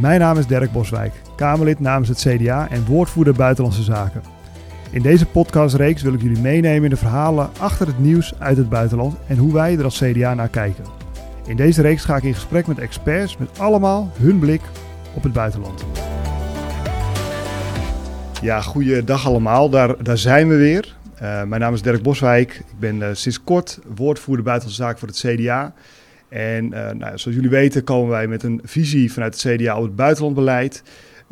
Mijn naam is Dirk Boswijk, Kamerlid namens het CDA en woordvoerder Buitenlandse Zaken. In deze podcastreeks wil ik jullie meenemen in de verhalen achter het nieuws uit het buitenland en hoe wij er als CDA naar kijken. In deze reeks ga ik in gesprek met experts met allemaal hun blik op het buitenland. Ja, goeiedag allemaal. Daar, daar zijn we weer. Uh, mijn naam is Dirk Boswijk. Ik ben uh, sinds kort woordvoerder buitenlandse zaken voor het CDA. En uh, nou, zoals jullie weten komen wij met een visie vanuit het CDA op het buitenlandbeleid.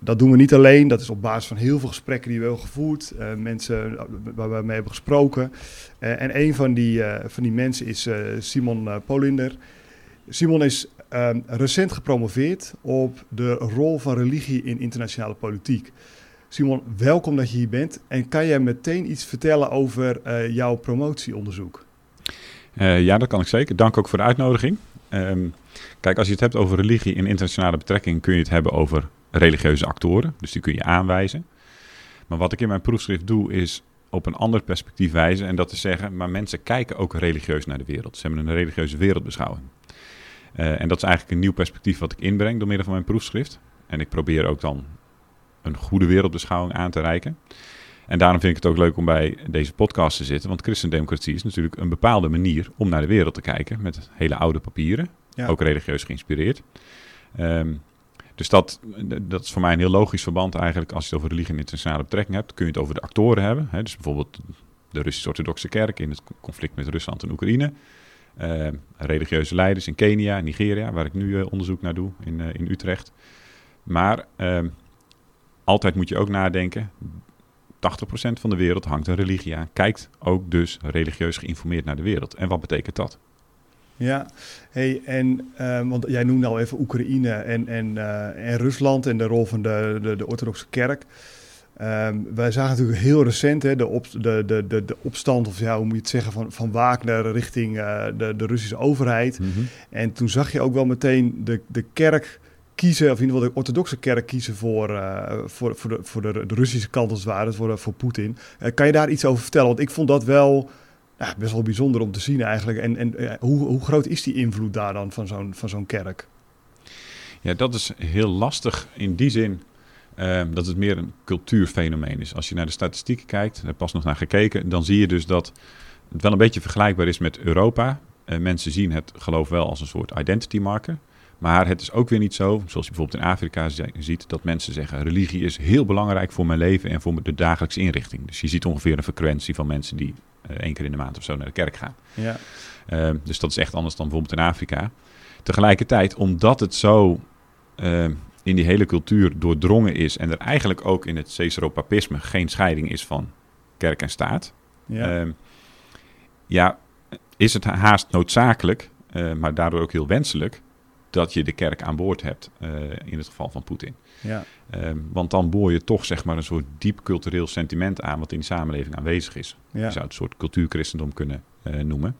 Dat doen we niet alleen, dat is op basis van heel veel gesprekken die we hebben gevoerd, uh, mensen waar we mee hebben gesproken. En een van die, van die mensen is Simon Polinder. Simon is ehm, recent gepromoveerd op de rol van religie in internationale politiek. Simon, welkom dat je hier bent. En kan jij meteen iets vertellen over jouw promotieonderzoek? ja, dat kan ik zeker. Dank ook voor de uitnodiging. Um, kijk, als je het hebt over religie in internationale betrekking, kun je het hebben over religieuze actoren. Dus die kun je aanwijzen. Maar wat ik in mijn proefschrift doe, is op een ander perspectief wijzen. En dat is zeggen, maar mensen kijken ook religieus naar de wereld. Ze hebben een religieuze wereldbeschouwing. Uh, en dat is eigenlijk een nieuw perspectief wat ik inbreng door middel van mijn proefschrift. En ik probeer ook dan een goede wereldbeschouwing aan te reiken. En daarom vind ik het ook leuk om bij deze podcast te zitten. Want christendemocratie is natuurlijk een bepaalde manier om naar de wereld te kijken. Met hele oude papieren, ja. ook religieus geïnspireerd. Um, dus dat, dat is voor mij een heel logisch verband eigenlijk. Als je het over religie en internationale betrekking hebt, kun je het over de actoren hebben. Hè? Dus bijvoorbeeld de Russisch-Orthodoxe Kerk in het conflict met Rusland en Oekraïne. Uh, religieuze leiders in Kenia, Nigeria, waar ik nu uh, onderzoek naar doe in, uh, in Utrecht. Maar uh, altijd moet je ook nadenken, 80% van de wereld hangt een religie aan. Kijkt ook dus religieus geïnformeerd naar de wereld. En wat betekent dat? Ja, hey, en uh, want jij noemde al even Oekraïne en, en, uh, en Rusland en de rol van de, de, de orthodoxe kerk. Um, wij zagen natuurlijk heel recent hè, de, op, de, de, de, de opstand, of ja, hoe moet je het zeggen, van, van Wagner richting uh, de, de Russische overheid. Mm -hmm. En toen zag je ook wel meteen de, de kerk kiezen, of in ieder geval de orthodoxe kerk kiezen voor, uh, voor, voor, de, voor de, de Russische kant als het ware, voor, voor Poetin. Uh, kan je daar iets over vertellen? Want ik vond dat wel best wel bijzonder om te zien eigenlijk. En, en uh, hoe, hoe groot is die invloed daar dan van zo'n, van zo'n kerk? Ja, dat is heel lastig in die zin dat het meer een cultuurfenomeen is. Als je naar de statistieken kijkt, daar pas nog naar gekeken, dan zie je dus dat het wel een beetje vergelijkbaar is met Europa. mensen zien het geloof wel als een soort identity marker. Maar het is ook weer niet zo, zoals je bijvoorbeeld in Afrika ziet, dat mensen zeggen: religie is heel belangrijk voor mijn leven en voor de dagelijkse inrichting. Dus je ziet ongeveer een frequentie van mensen die uh, één keer in de maand of zo naar de kerk gaan. Ja. Uh, dus dat is echt anders dan bijvoorbeeld in Afrika. Tegelijkertijd, omdat het zo uh, in die hele cultuur doordrongen is en er eigenlijk ook in het Caesaropapisme geen scheiding is van kerk en staat, ja, ehm, ja is het haast noodzakelijk, maar daardoor ook heel wenselijk dat je de kerk aan boord hebt, uh, in het geval van Poetin. Ja. Um, want dan boor je toch zeg maar een soort diep cultureel sentiment aan wat in de samenleving aanwezig is. Ja. Je zou het een soort cultuurchristendom kunnen uh, noemen.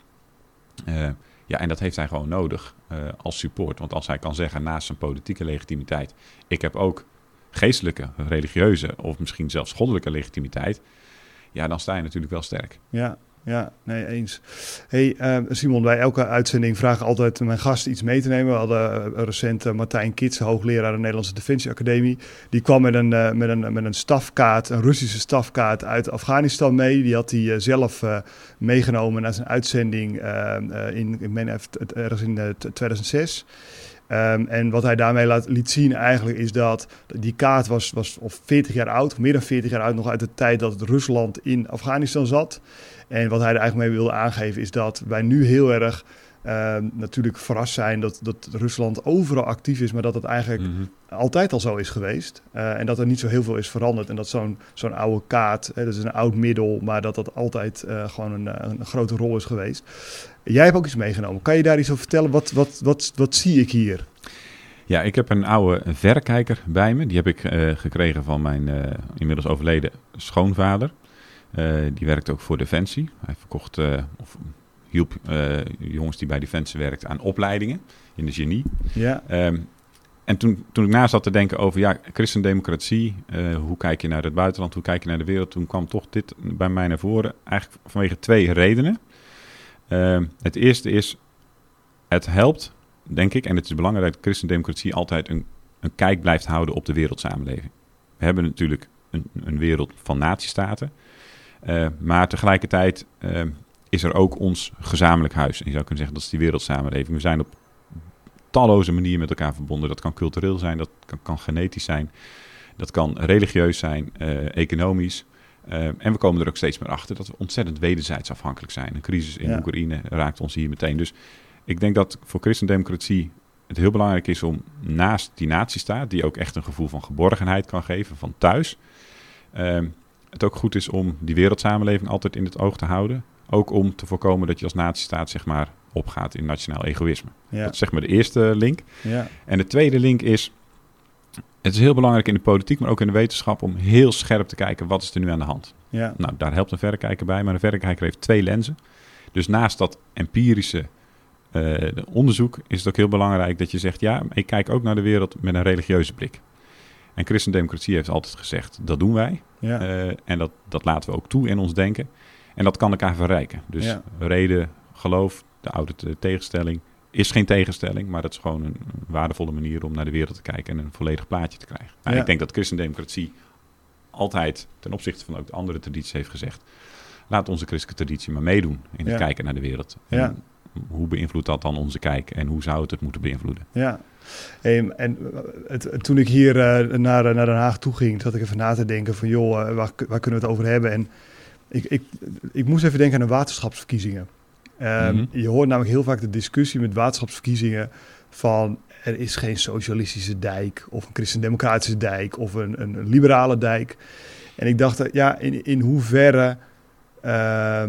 Uh, ja, en dat heeft hij gewoon nodig als support. Want als hij kan zeggen naast zijn politieke legitimiteit, ik heb ook geestelijke, religieuze of misschien zelfs goddelijke legitimiteit, ja, dan sta je natuurlijk wel sterk. Ja, ja, nee, eens. Hey, uh, Simon, bij elke uitzending vragen altijd mijn gast iets mee te nemen. We hadden recent uh, Martijn Kits, hoogleraar aan de Nederlandse Defensie Academie. Die kwam met een, met een, met een stafkaart, een Russische stafkaart uit Afghanistan mee. Die had hij zelf meegenomen naar zijn uitzending in, ik meen ergens in 2006. Um, en wat hij daarmee laat, liet zien eigenlijk is dat die kaart was, was of 40 jaar oud, meer dan 40 jaar oud, nog uit de tijd dat Rusland in Afghanistan zat. En wat hij er eigenlijk mee wilde aangeven is dat wij nu heel erg uh, natuurlijk verrast zijn dat, dat Rusland overal actief is, maar dat het eigenlijk mm -hmm. altijd al zo is geweest. Uh, en dat er niet zo heel veel is veranderd. En dat zo'n zo'n oude kaart, hè, dat is een oud middel, maar dat dat altijd uh, gewoon een, een, grote rol is geweest. Jij hebt ook iets meegenomen. Kan je daar iets over vertellen? Wat, wat, wat, wat zie ik hier? Ja, ik heb een oude verrekijker bij me. Die heb ik gekregen van mijn inmiddels overleden schoonvader. Uh, die werkt ook voor Defensie. Hij verkocht, of hielp jongens die bij Defensie werkten aan opleidingen in de genie. Ja. Um, en toen, toen ik na zat te denken over ja, christendemocratie, hoe kijk je naar het buitenland, hoe kijk je naar de wereld, toen kwam toch dit bij mij naar voren. Eigenlijk vanwege twee redenen. Uh, het eerste is, het helpt, denk ik, en het is belangrijk dat christendemocratie altijd een een kijk blijft houden op de wereldsamenleving. We hebben natuurlijk een, een wereld van natiestaten. Uh, maar tegelijkertijd uh, is er ook ons gezamenlijk huis. En je zou kunnen zeggen dat is die wereldsamenleving. We zijn op talloze manieren met elkaar verbonden. Dat kan cultureel zijn, dat kan, kan genetisch zijn, dat kan religieus zijn, uh, economisch. Uh, en we komen er ook steeds meer achter dat we ontzettend wederzijds afhankelijk zijn. Een crisis in ja. Oekraïne raakt ons hier meteen. Dus ik denk dat voor christendemocratie het heel belangrijk is om naast die natiestaat, die ook echt een gevoel van geborgenheid kan geven, van thuis, uh, het ook goed is om die wereldsamenleving altijd in het oog te houden. Ook om te voorkomen dat je als natiestaat zeg maar opgaat in nationaal egoïsme. Ja. Dat is zeg maar de eerste link. Ja. En de tweede link is, het is heel belangrijk in de politiek, maar ook in de wetenschap om heel scherp te kijken wat is er nu aan de hand. Ja. Nou, daar helpt een verrekijker bij, maar een verrekijker heeft twee lenzen. Dus naast dat empirische uh, onderzoek is het ook heel belangrijk dat je zegt, ja, ik kijk ook naar de wereld met een religieuze blik. En christendemocratie heeft altijd gezegd, dat doen wij. Ja. Uh, en dat, dat laten we ook toe in ons denken. En dat kan elkaar verrijken. Dus Ja. reden, geloof, de oude te- tegenstelling is geen tegenstelling, maar dat is gewoon een waardevolle manier om naar de wereld te kijken en een volledig plaatje te krijgen. Nou, Ja. Ik denk dat christendemocratie altijd ten opzichte van ook de andere tradities heeft gezegd, laat onze christelijke traditie maar meedoen in het Ja. kijken naar de wereld. Ja. En hoe beïnvloedt dat dan onze kijk en hoe zou het het moeten beïnvloeden? Ja, Hey, en het, het- toen ik hier eh, naar, naar Den Haag toe ging, zat ik even na te denken van joh, eh, waar, waar kunnen we het over hebben? En ik, ik, ik moest even denken aan de waterschapsverkiezingen. Ehm, Mhm. Je hoort namelijk heel vaak de discussie met waterschapsverkiezingen van er is geen socialistische dijk of een christendemocratische dijk of een, een, een liberale dijk. En ik dacht, eh, ja, in, in hoeverre eh,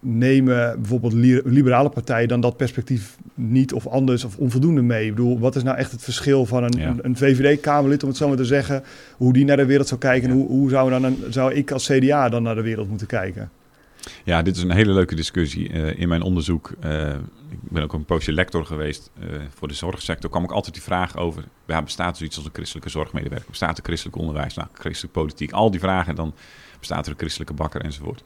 nemen bijvoorbeeld li- liberale partijen dan dat perspectief niet of anders of onvoldoende mee? Ik bedoel, wat is nou echt het verschil van een, Ja. een, een VVD-Kamerlid, om het zo maar te zeggen, hoe die naar de wereld zou kijken en hoe, hoe zou, dan een, zou ik als CDA dan naar de wereld moeten kijken? Ja, dit is een hele leuke discussie. Eh, in mijn onderzoek, eh, ik ben ook een poosje lector geweest eh, voor de zorgsector, kwam ik altijd die vraag over, ja, bestaat er zoiets als een christelijke zorgmedewerker? Bestaat er christelijk onderwijs? Nou, christelijke politiek, al die vragen, dan bestaat er een christelijke bakker enzovoort.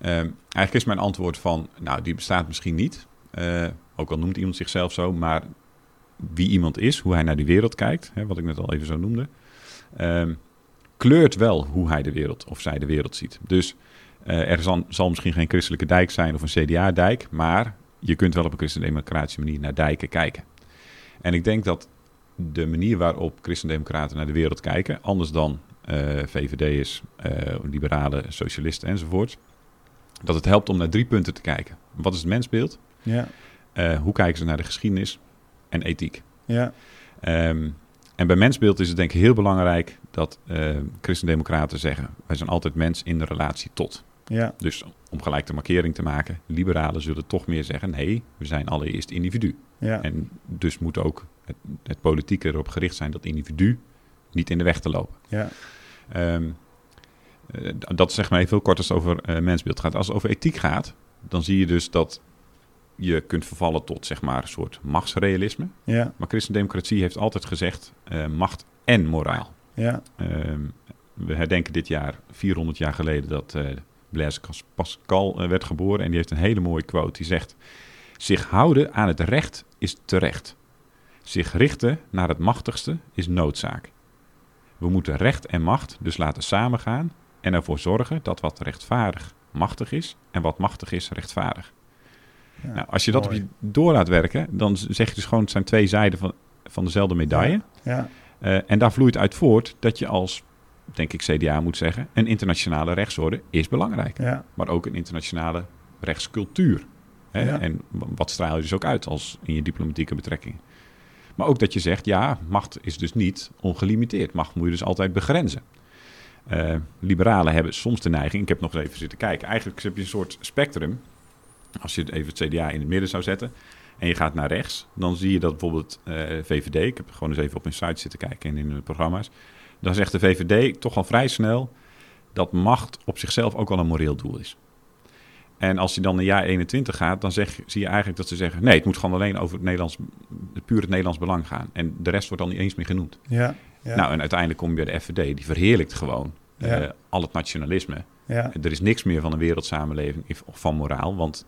Eh, eigenlijk is mijn antwoord van, nou, die bestaat misschien niet, Eh, ook al noemt iemand zichzelf zo, maar wie iemand is, hoe hij naar die wereld kijkt, hè, wat ik net al even zo noemde, ehm, kleurt wel hoe hij de wereld of zij de wereld ziet. Dus eh, er zal, misschien geen christelijke dijk zijn of een CDA-dijk, maar je kunt wel op een christendemocratische manier naar dijken kijken. En ik denk dat de manier waarop christendemocraten naar de wereld kijken, anders dan eh VVD is, liberalen, socialisten enzovoort, dat het helpt om naar drie punten te kijken. Wat is het mensbeeld? Ja, Eh, hoe kijken ze naar de geschiedenis? En ethiek. ja, Ehm, en bij mensbeeld is het denk ik heel belangrijk dat eh christendemocraten zeggen... wij zijn altijd mens in de relatie tot. ja, Dus om gelijk de markering te maken, liberalen zullen toch meer zeggen: nee, we zijn allereerst individu. ja, En dus moet ook het, het politieke erop gericht zijn dat individu niet in de weg te lopen. ja, Ehm, eh, dat zeg maar even heel kort als het over eh, mensbeeld gaat. Als het over ethiek gaat, dan zie je dus dat je kunt vervallen tot zeg maar een soort machtsrealisme. ja, Maar christendemocratie heeft altijd gezegd eh, macht en moraal. ja, Ehm, we herdenken dit jaar 400 jaar geleden dat eh Blaise Pascal eh, werd geboren. En die heeft een hele mooie quote. Die zegt: Zich houden aan het recht is terecht. Zich richten naar het machtigste is noodzaak. We moeten recht en macht dus laten samengaan en ervoor zorgen dat wat rechtvaardig machtig is en wat machtig is rechtvaardig. ja. Nou, als je dat op je door laat werken, dan zeg je dus gewoon: het zijn twee zijden van, van dezelfde medaille. Ja, Eh, en daar vloeit uit voort dat je als, denk ik, CDA moet zeggen, een internationale rechtsorde is belangrijk. Maar ook een internationale rechtscultuur. Hè? En wat straal je dus ook uit als in je diplomatieke betrekkingen. Maar ook dat je zegt, ja, macht is dus niet ongelimiteerd. Macht moet je dus altijd begrenzen. Eh, liberalen hebben soms de neiging, ik heb nog even zitten kijken, eigenlijk heb je een soort spectrum. Als je even het CDA in het midden zou zetten en je gaat naar rechts, dan zie je dat bijvoorbeeld eh, VVD, ik heb gewoon eens even op hun site zitten kijken en in hun programma's, dan zegt de VVD toch al vrij snel dat macht op zichzelf ook wel een moreel doel is. En als je dan naar jaar 21 gaat, dan zeg, zie je eigenlijk dat ze zeggen: nee, het moet gewoon alleen over het Nederlands, puur het Nederlands belang gaan. En de rest wordt dan niet eens meer genoemd. ja, ja, Nou, en uiteindelijk kom je bij de FVD, die verheerlijkt gewoon eh, al het nationalisme. ja, Er is niks meer van een wereldsamenleving of van moraal, want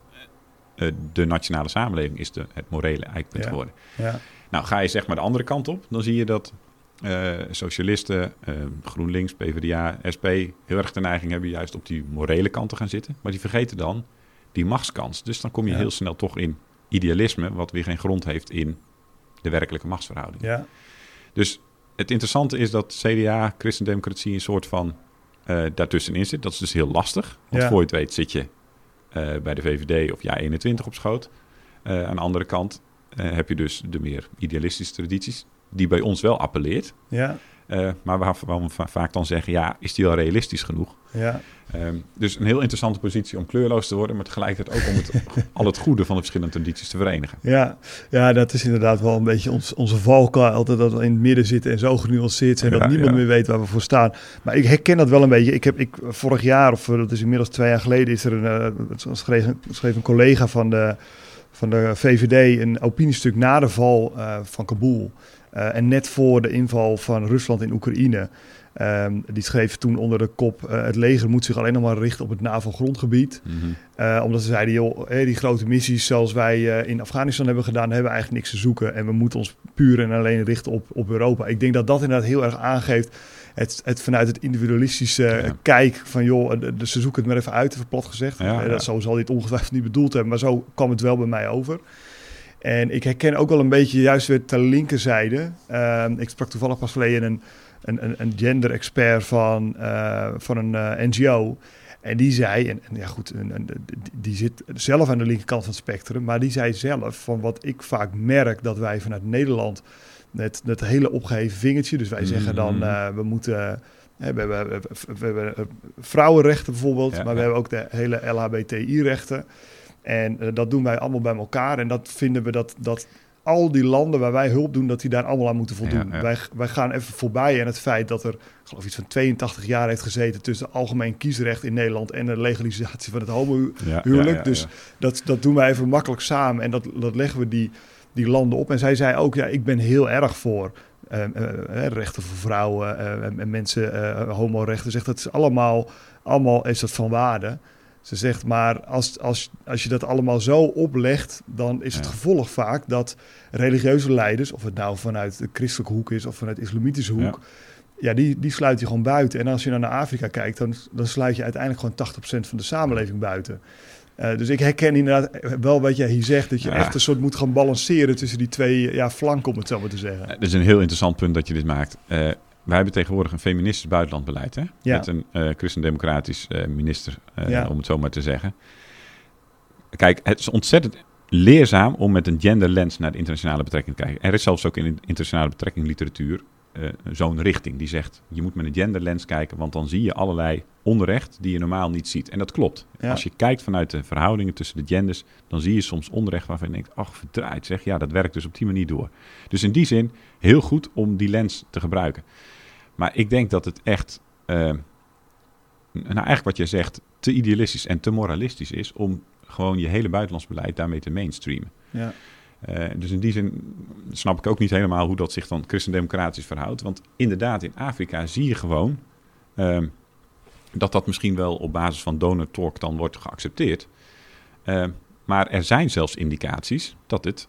eh, de nationale samenleving is de, het morele eikpunt geworden. ja, Nou, ga je zeg maar de andere kant op, dan zie je dat uh, socialisten, GroenLinks, PvdA, SP heel erg de neiging hebben juist op die morele kant te gaan zitten. Maar die vergeten dan die machtskans. Dus dan kom je heel snel toch in idealisme, wat weer geen grond heeft in de werkelijke machtsverhouding. Ja. Dus het interessante is dat CDA, christendemocratie, een soort van uh, daartussenin zit. Dat is dus heel lastig. Want voor je het weet zit je bij de VVD of ja 21 op schoot. aan de andere kant heb je dus de meer idealistische tradities die bij ons wel appelleert. Ja. Uh, maar waarvan we vaak dan zeggen, ja, is die al realistisch genoeg? Ja. Um, dus een heel interessante positie om kleurloos te worden, maar tegelijkertijd ook om het, al het goede van de verschillende tradities te verenigen. Ja, ja dat is inderdaad wel een beetje ons, onze valkuil, altijd dat we in het midden zitten en zo genuanceerd zijn dat niemand meer weet waar we voor staan. Maar ik herken dat wel een beetje. Ik heb ik, vorig jaar, of dat is inmiddels twee jaar geleden, is er een, uh, schreef, schreef een collega van de, van de VVD een opiniestuk na de val uh, van Kabul. Uh, en net voor de inval van Rusland in Oekraïne. Um, die schreef toen onder de kop: uh, het leger moet zich alleen nog maar richten op het NAVO-grondgebied. Mm -hmm. uh, omdat ze zeiden: joh, hey, die grote missies zoals wij in Afghanistan hebben gedaan, hebben we eigenlijk niks te zoeken. En we moeten ons puur en alleen richten op, op Europa. Ik denk dat dat inderdaad heel erg aangeeft. Het, het vanuit het individualistische ja. kijk van joh, ze zoeken het maar even uit, plat gezegd. Ja, dat, zo zal dit ongetwijfeld niet bedoeld hebben, maar zo kwam het wel bij mij over. En ik herken ook wel een beetje juist weer ter linkerzijde. Uh, ik sprak toevallig pas geleden een, een, een gender-expert van, uh, van een uh, NGO. En die zei, en, en ja goed, en, en, die zit zelf aan de linkerkant van het spectrum, maar die zei zelf van wat ik vaak merk dat wij vanuit Nederland met het hele opgeheven vingertje, dus wij zeggen dan uh, we moeten. We hebben, we, we hebben, vrouwenrechten bijvoorbeeld, ja, maar we hebben ook de hele LHBTI-rechten. En uh, dat doen wij allemaal bij elkaar. En dat vinden we dat, dat al die landen waar wij hulp doen, dat die daar allemaal aan moeten voldoen. Ja, ja. Wij, wij gaan even voorbij aan het feit dat er, geloof iets van 82 jaar heeft gezeten tussen algemeen kiesrecht in Nederland en de legalisatie van het homohuwelijk. Ja, dus dat, dat doen wij even makkelijk samen en dat, dat leggen we die, die landen op. En zij zei ook, ja, ik ben heel erg voor uh, uh, rechten voor vrouwen en mensen, homorechten. Zegt dat is allemaal, allemaal is dat van waarde. Ze zegt maar, als, als, als je dat allemaal zo oplegt, dan is het ja. gevolg vaak dat religieuze leiders, of het nou vanuit de christelijke hoek is of vanuit de islamitische hoek, ja. ja, die, die sluit je gewoon buiten. En als je dan naar Afrika kijkt, dan, dan sluit je uiteindelijk gewoon 80% van de samenleving buiten. Uh, dus ik herken inderdaad wel wat jij hier zegt, dat je ja. echt een soort moet gaan balanceren tussen die twee ja, flanken, om het zo maar te zeggen. Het is een heel interessant punt dat je dit maakt. Uh, wij hebben tegenwoordig een feministisch buitenlandbeleid. Hè? Ja. Met een uh, christendemocratisch uh, minister, uh, ja. om het zo maar te zeggen. Kijk, het is ontzettend leerzaam om met een genderlens naar de internationale betrekking te kijken. Er is zelfs ook in de internationale betrekking literatuur zo'n richting die zegt... je moet met een genderlens kijken, want dan zie je allerlei onrecht die je normaal niet ziet. En dat klopt. Ja. Als je kijkt vanuit de verhoudingen tussen de genders... dan zie je soms onrecht waarvan je denkt, ach, verdraaid zeg. Ja, dat werkt dus op die manier door. Dus in die zin heel goed om die lens te gebruiken. Maar ik denk dat het echt, uh, nou eigenlijk wat jij zegt, te idealistisch en te moralistisch is om gewoon je hele buitenlands beleid daarmee te mainstreamen. Ja. Uh, dus in die zin snap ik ook niet helemaal hoe dat zich dan christendemocratisch verhoudt. Want inderdaad, in Afrika zie je gewoon uh, dat dat misschien wel op basis van donor talk dan wordt geaccepteerd. Uh, maar er zijn zelfs indicaties dat het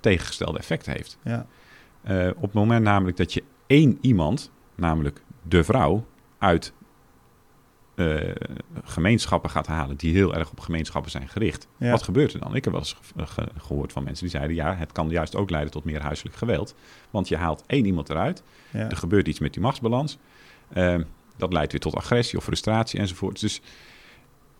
tegengestelde effecten heeft. Ja. op het moment namelijk dat je één iemand namelijk de vrouw, uit uh, gemeenschappen gaat halen die heel erg op gemeenschappen zijn gericht. Ja. Wat gebeurt er dan? Ik heb wel eens ge gehoord van mensen die zeiden: ja, het kan juist ook leiden tot meer huiselijk geweld. Want je haalt één iemand eruit, ja. er gebeurt iets met die machtsbalans. Uh, dat leidt weer tot agressie of frustratie enzovoort. Dus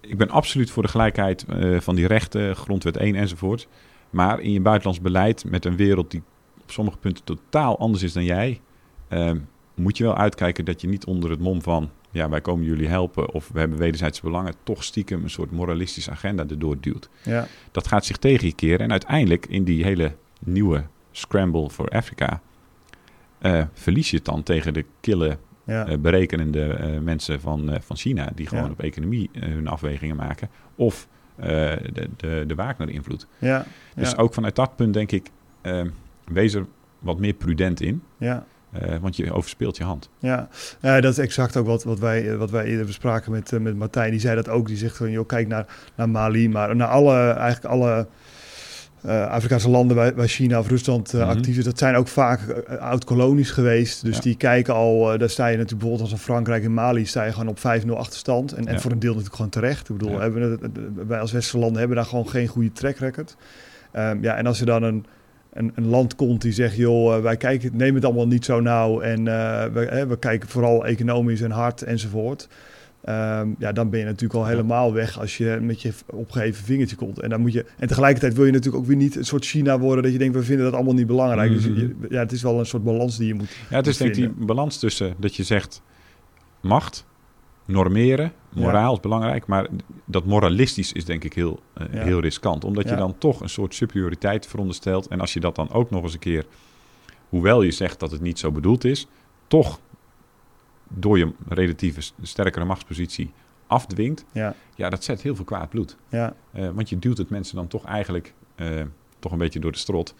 ik ben absoluut voor de gelijkheid uh, van die rechten, grondwet 1 enzovoort. Maar in je buitenlands beleid met een wereld die op sommige punten totaal anders is dan jij. Uh, moet je wel uitkijken dat je niet onder het mom van... ja, wij komen jullie helpen of we hebben wederzijdse belangen... toch stiekem een soort moralistische agenda erdoor duwt. Ja. Dat gaat zich tegen je keren. En uiteindelijk in die hele nieuwe scramble voor Afrika... Uh, verlies je het dan tegen de kille, ja. uh, berekenende uh, mensen van, van China... die gewoon ja. op economie hun afwegingen maken. Of de, de, de Wagner-invloed. Ja. Dus ook vanuit dat punt denk ik... wees er wat meer prudent in... Ja. Uh, want je overspeelt je hand. Ja, uh, dat is exact ook wat, wat, wij, wat wij eerder bespraken met, uh, met Martijn. Die zei dat ook. Die zegt van, joh, kijk naar, naar Mali, maar naar alle, eigenlijk alle Afrikaanse landen waar, waar, China of Rusland uh, actief is, dat zijn ook vaak oud-kolonies geweest. Dus die kijken al, daar sta je natuurlijk bijvoorbeeld als in Frankrijk en Mali, sta je gewoon op 5-0 achterstand. En, en, voor een deel natuurlijk gewoon terecht. Ik bedoel, hebben, wij als westerse landen hebben daar gewoon geen goede track record. Um, ja, en als je dan een, een, een, land komt die zegt, joh, wij kijken, nemen het allemaal niet zo nauw en we, we kijken vooral economisch en hard enzovoort. Um, ja, dan ben je natuurlijk al helemaal weg als je met je opgeheven vingertje komt. En, dan moet je, en tegelijkertijd wil je natuurlijk ook weer niet een soort China worden dat je denkt, we vinden dat allemaal niet belangrijk. Dus je, ja, het is wel een soort balans die je moet Ja, het is denk ik die balans tussen dat je zegt macht, normeren, moraal is belangrijk, maar dat moralistisch is denk ik heel, uh, heel riskant. Omdat je dan toch een soort superioriteit veronderstelt. En als je dat dan ook nog eens een keer, hoewel je zegt dat het niet zo bedoeld is, toch door je relatieve sterkere machtspositie afdwingt, ja. ja, dat zet heel veel kwaad bloed. Ja. Uh, want je duwt het mensen dan toch eigenlijk uh, toch een beetje door de strot.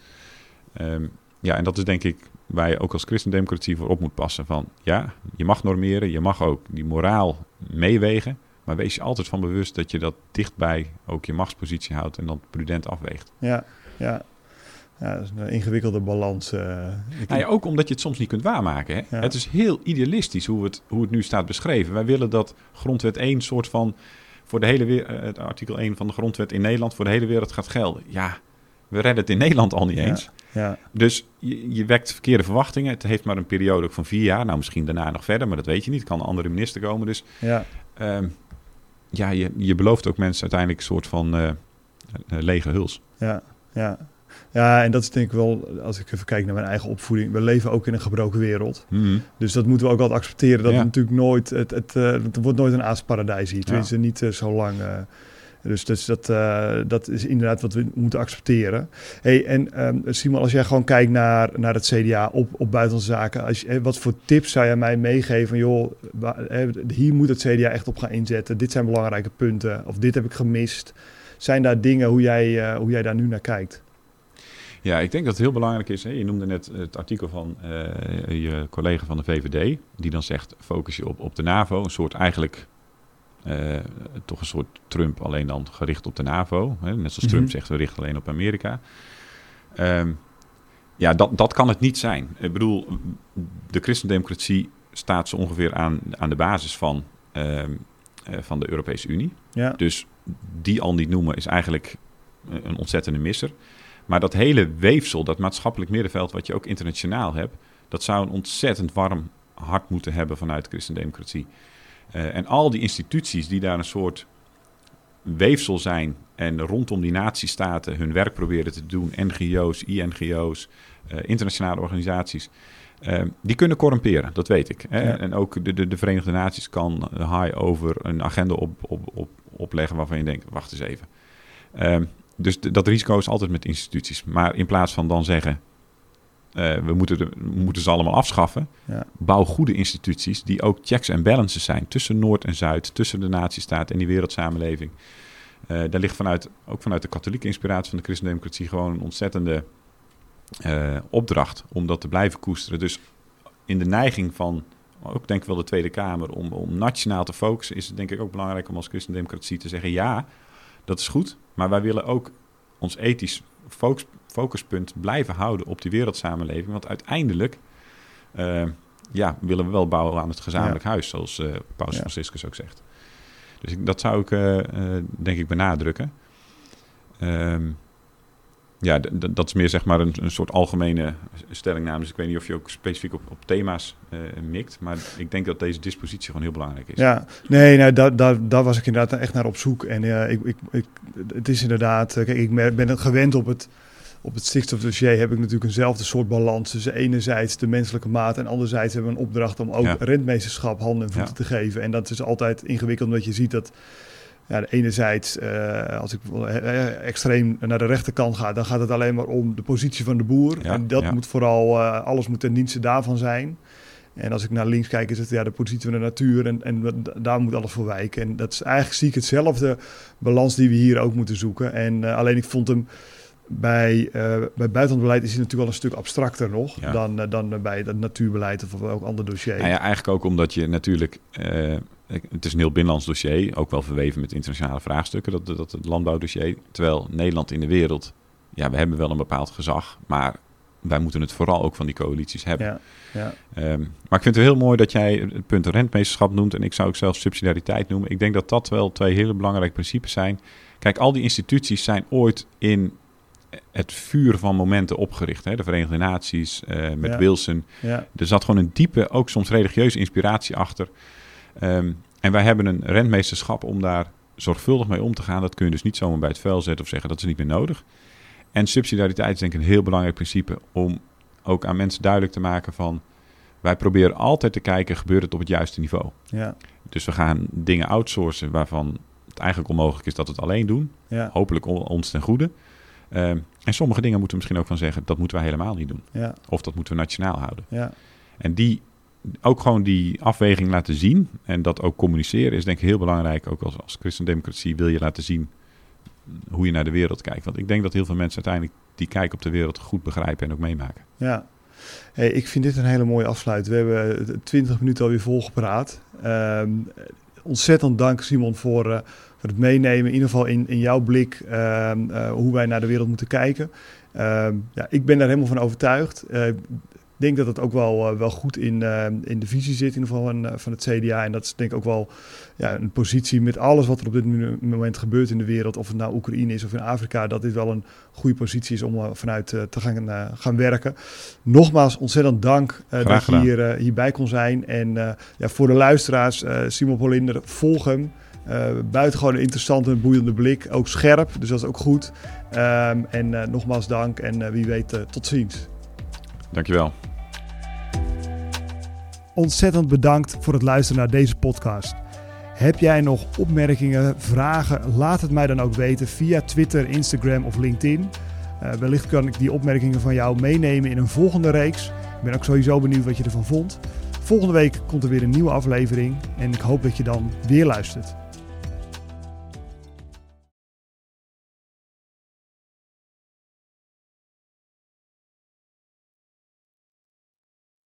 Um, ja, en dat is denk ik waar je ook als christendemocratie voor op moet passen. Van ja, je mag normeren, je mag ook die moraal meewegen. Maar wees je altijd van bewust dat je dat dichtbij ook je machtspositie houdt en dan prudent afweegt. Ja, ja. Ja, dat is een ingewikkelde balans. Uh, nou ja, ook omdat je het soms niet kunt waarmaken. Hè? Het is heel idealistisch hoe het, hoe het nu staat beschreven. Wij willen dat grondwet 1 soort van voor de hele wereld, het artikel 1 van de grondwet in Nederland voor de hele wereld gaat gelden. Ja, we redden het in Nederland al niet eens. Ja. Dus je, je, wekt verkeerde verwachtingen. Het heeft maar een periode van vier jaar. Nou, misschien daarna nog verder, maar dat weet je niet. kan een andere minister komen. Dus ja, um, ja je, je belooft ook mensen uiteindelijk een soort van uh, lege huls. Ja, ja. Ja, en dat is denk ik wel, als ik even kijk naar mijn eigen opvoeding. We leven ook in een gebroken wereld. Mm. Dus dat moeten we ook altijd accepteren. Dat het natuurlijk nooit, het, het, uh, het wordt nooit een aasparadijs hier. Tenminste, ja. niet uh, zo lang. Uh, dus, dat, dat is inderdaad wat we moeten accepteren. Hey, en um, Simon, als jij gewoon kijkt naar, naar het CDA op, op buitenlandse zaken. Als je, wat voor tips zou jij mij meegeven? Joh, hier moet het CDA echt op gaan inzetten. Dit zijn belangrijke punten. Of dit heb ik gemist. Zijn daar dingen hoe jij, hoe jij daar nu naar kijkt? Ja, ik denk dat het heel belangrijk is. Hè? Je noemde net het artikel van je collega van de VVD, die dan zegt: focus je op, op de NAVO. Een soort eigenlijk uh, toch een soort Trump, alleen dan gericht op de NAVO. Hè? Net zoals Trump mm -hmm. zegt: we richten alleen op Amerika. Um, ja, dat, dat kan het niet zijn. Ik bedoel, de christendemocratie staat zo ongeveer aan, aan de basis van, uh, van de Europese Unie. Ja. Dus die al niet noemen is eigenlijk een ontzettende misser. Maar dat hele weefsel, dat maatschappelijk middenveld, wat je ook internationaal hebt, dat zou een ontzettend warm hart moeten hebben vanuit christendemocratie. Uh, en al die instituties die daar een soort weefsel zijn en rondom die natiestaten hun werk proberen te doen, NGO's, INGO's, uh, internationale organisaties, uh, die kunnen corrumperen, dat weet ik. Hè? Ja. En ook de, de, de, Verenigde Naties kan high over een agenda op, op, op, opleggen waarvan je denkt, wacht eens even. Dus dat risico is altijd met instituties. Maar in plaats van dan zeggen, uh, we, moeten de, we moeten ze allemaal afschaffen, ja. bouw goede instituties die ook checks en balances zijn tussen Noord en Zuid, tussen de natiestaat en die wereldsamenleving. Uh, daar ligt vanuit, ook vanuit de katholieke inspiratie van de christendemocratie gewoon een ontzettende uh, opdracht om dat te blijven koesteren. Dus in de neiging van, ook denk ik wel de Tweede Kamer, om, om nationaal te focussen, is het denk ik ook belangrijk om als christendemocratie te zeggen, ja, dat is goed. Maar wij willen ook ons ethisch focus, focuspunt blijven houden op die wereldsamenleving. Want uiteindelijk uh, ja, willen we wel bouwen aan het gezamenlijk ja. huis, zoals uh, Paus ja. Franciscus ook zegt. Dus ik, dat zou ik uh, denk ik benadrukken. Um, ja, dat is meer zeg maar een, een soort algemene stellingname. Dus ik weet niet of je ook specifiek op, op thema's uh, mikt. Maar ik denk dat deze dispositie gewoon heel belangrijk is. Ja, nee, nou, daar, daar, daar was ik inderdaad echt naar op zoek. En ik, ik, ik, het is inderdaad... Kijk, ik ben gewend op het, op het stikstofdossier heb ik natuurlijk eenzelfde soort balans. Dus enerzijds de menselijke maat en anderzijds hebben we een opdracht om ook ja. rentmeesterschap handen en voeten ja. te geven. En dat is altijd ingewikkeld omdat je ziet dat ja, enerzijds, uh, als ik uh, extreem naar de rechterkant ga, dan gaat het alleen maar om de positie van de boer. Ja, en dat ja. moet vooral, uh, alles moet ten dienste daarvan zijn. En als ik naar links kijk, is het ja, de positie van de natuur en, en daar moet alles voor wijken. En dat is eigenlijk zie ik hetzelfde balans die we hier ook moeten zoeken. En alleen ik vond hem bij, bij buitenlandbeleid is hij natuurlijk wel een stuk abstracter nog dan, dan bij het natuurbeleid of ook ander dossier. Nou ja, eigenlijk ook omdat je natuurlijk het is een heel binnenlands dossier, ook wel verweven met internationale vraagstukken, dat, dat het landbouwdossier. Terwijl Nederland in de wereld ja, we hebben wel een bepaald gezag, maar wij moeten het vooral ook van die coalities hebben. Ja, ja. Ehm, maar ik vind het heel mooi dat jij het punt rentmeesterschap noemt en ik zou ook zelfs subsidiariteit noemen. Ik denk dat dat wel twee hele belangrijke principes zijn. Kijk, al die instituties zijn ooit in het vuur van momenten opgericht. Hè? De Verenigde Naties, eh, met Ja. Wilson. ja. Er zat gewoon een diepe, ook soms religieuze inspiratie achter. Ehm, en wij hebben een rentmeesterschap om daar zorgvuldig mee om te gaan. Dat kun je dus niet zomaar bij het vuil zetten of zeggen dat is niet meer nodig. En subsidiariteit is denk ik een heel belangrijk principe om ook aan mensen duidelijk te maken van... wij proberen altijd te kijken, gebeurt het op het juiste niveau? ja. Dus we gaan dingen outsourcen waarvan het eigenlijk onmogelijk is dat we het alleen doen. ja. Hopelijk on- ons ten goede. Ehm, en sommige dingen moeten we misschien ook van zeggen, dat moeten wij helemaal niet doen. ja. Of dat moeten we nationaal houden. ja. En die, ook gewoon die afweging laten zien en dat ook communiceren is denk ik heel belangrijk. Ook als, als christendemocratie wil je laten zien hoe je naar de wereld kijkt. Want ik denk dat heel veel mensen uiteindelijk die kijk op de wereld goed begrijpen en ook meemaken. Ja. Hey, ik vind dit een hele mooie afsluit. We hebben twintig minuten alweer volgepraat. Ehm ontzettend dank Simon voor, eh, voor het meenemen. In ieder geval in, in jouw blik ehm, eh, hoe wij naar de wereld moeten kijken. Ehm, ja, ik ben daar helemaal van overtuigd. Eh, ik denk dat het ook wel, eh, wel goed in, in de visie zit, in ieder geval van, van het CDA. En dat is denk ik ook wel ja, een positie met alles wat er op dit moment gebeurt in de wereld. Of het nou Oekraïne is of in Afrika. Dat dit wel een goede positie is om vanuit te gaan, gaan werken. Nogmaals ontzettend dank dat je hier, hierbij kon zijn. En ja, voor de luisteraars, Simon Polinder, volg hem. Eh buitengewoon een interessante en boeiende blik. Ook scherp, dus dat is ook goed. Ehm, en eh, nogmaals dank en eh, wie weet tot ziens. Dankjewel. Ontzettend bedankt voor het luisteren naar deze podcast. Heb jij nog opmerkingen, vragen? Laat het mij dan ook weten via Twitter, Instagram of LinkedIn. Eh, wellicht kan ik die opmerkingen van jou meenemen in een volgende reeks. Ik ben ook sowieso benieuwd wat je ervan vond. Volgende week komt er weer een nieuwe aflevering en ik hoop dat je dan weer luistert.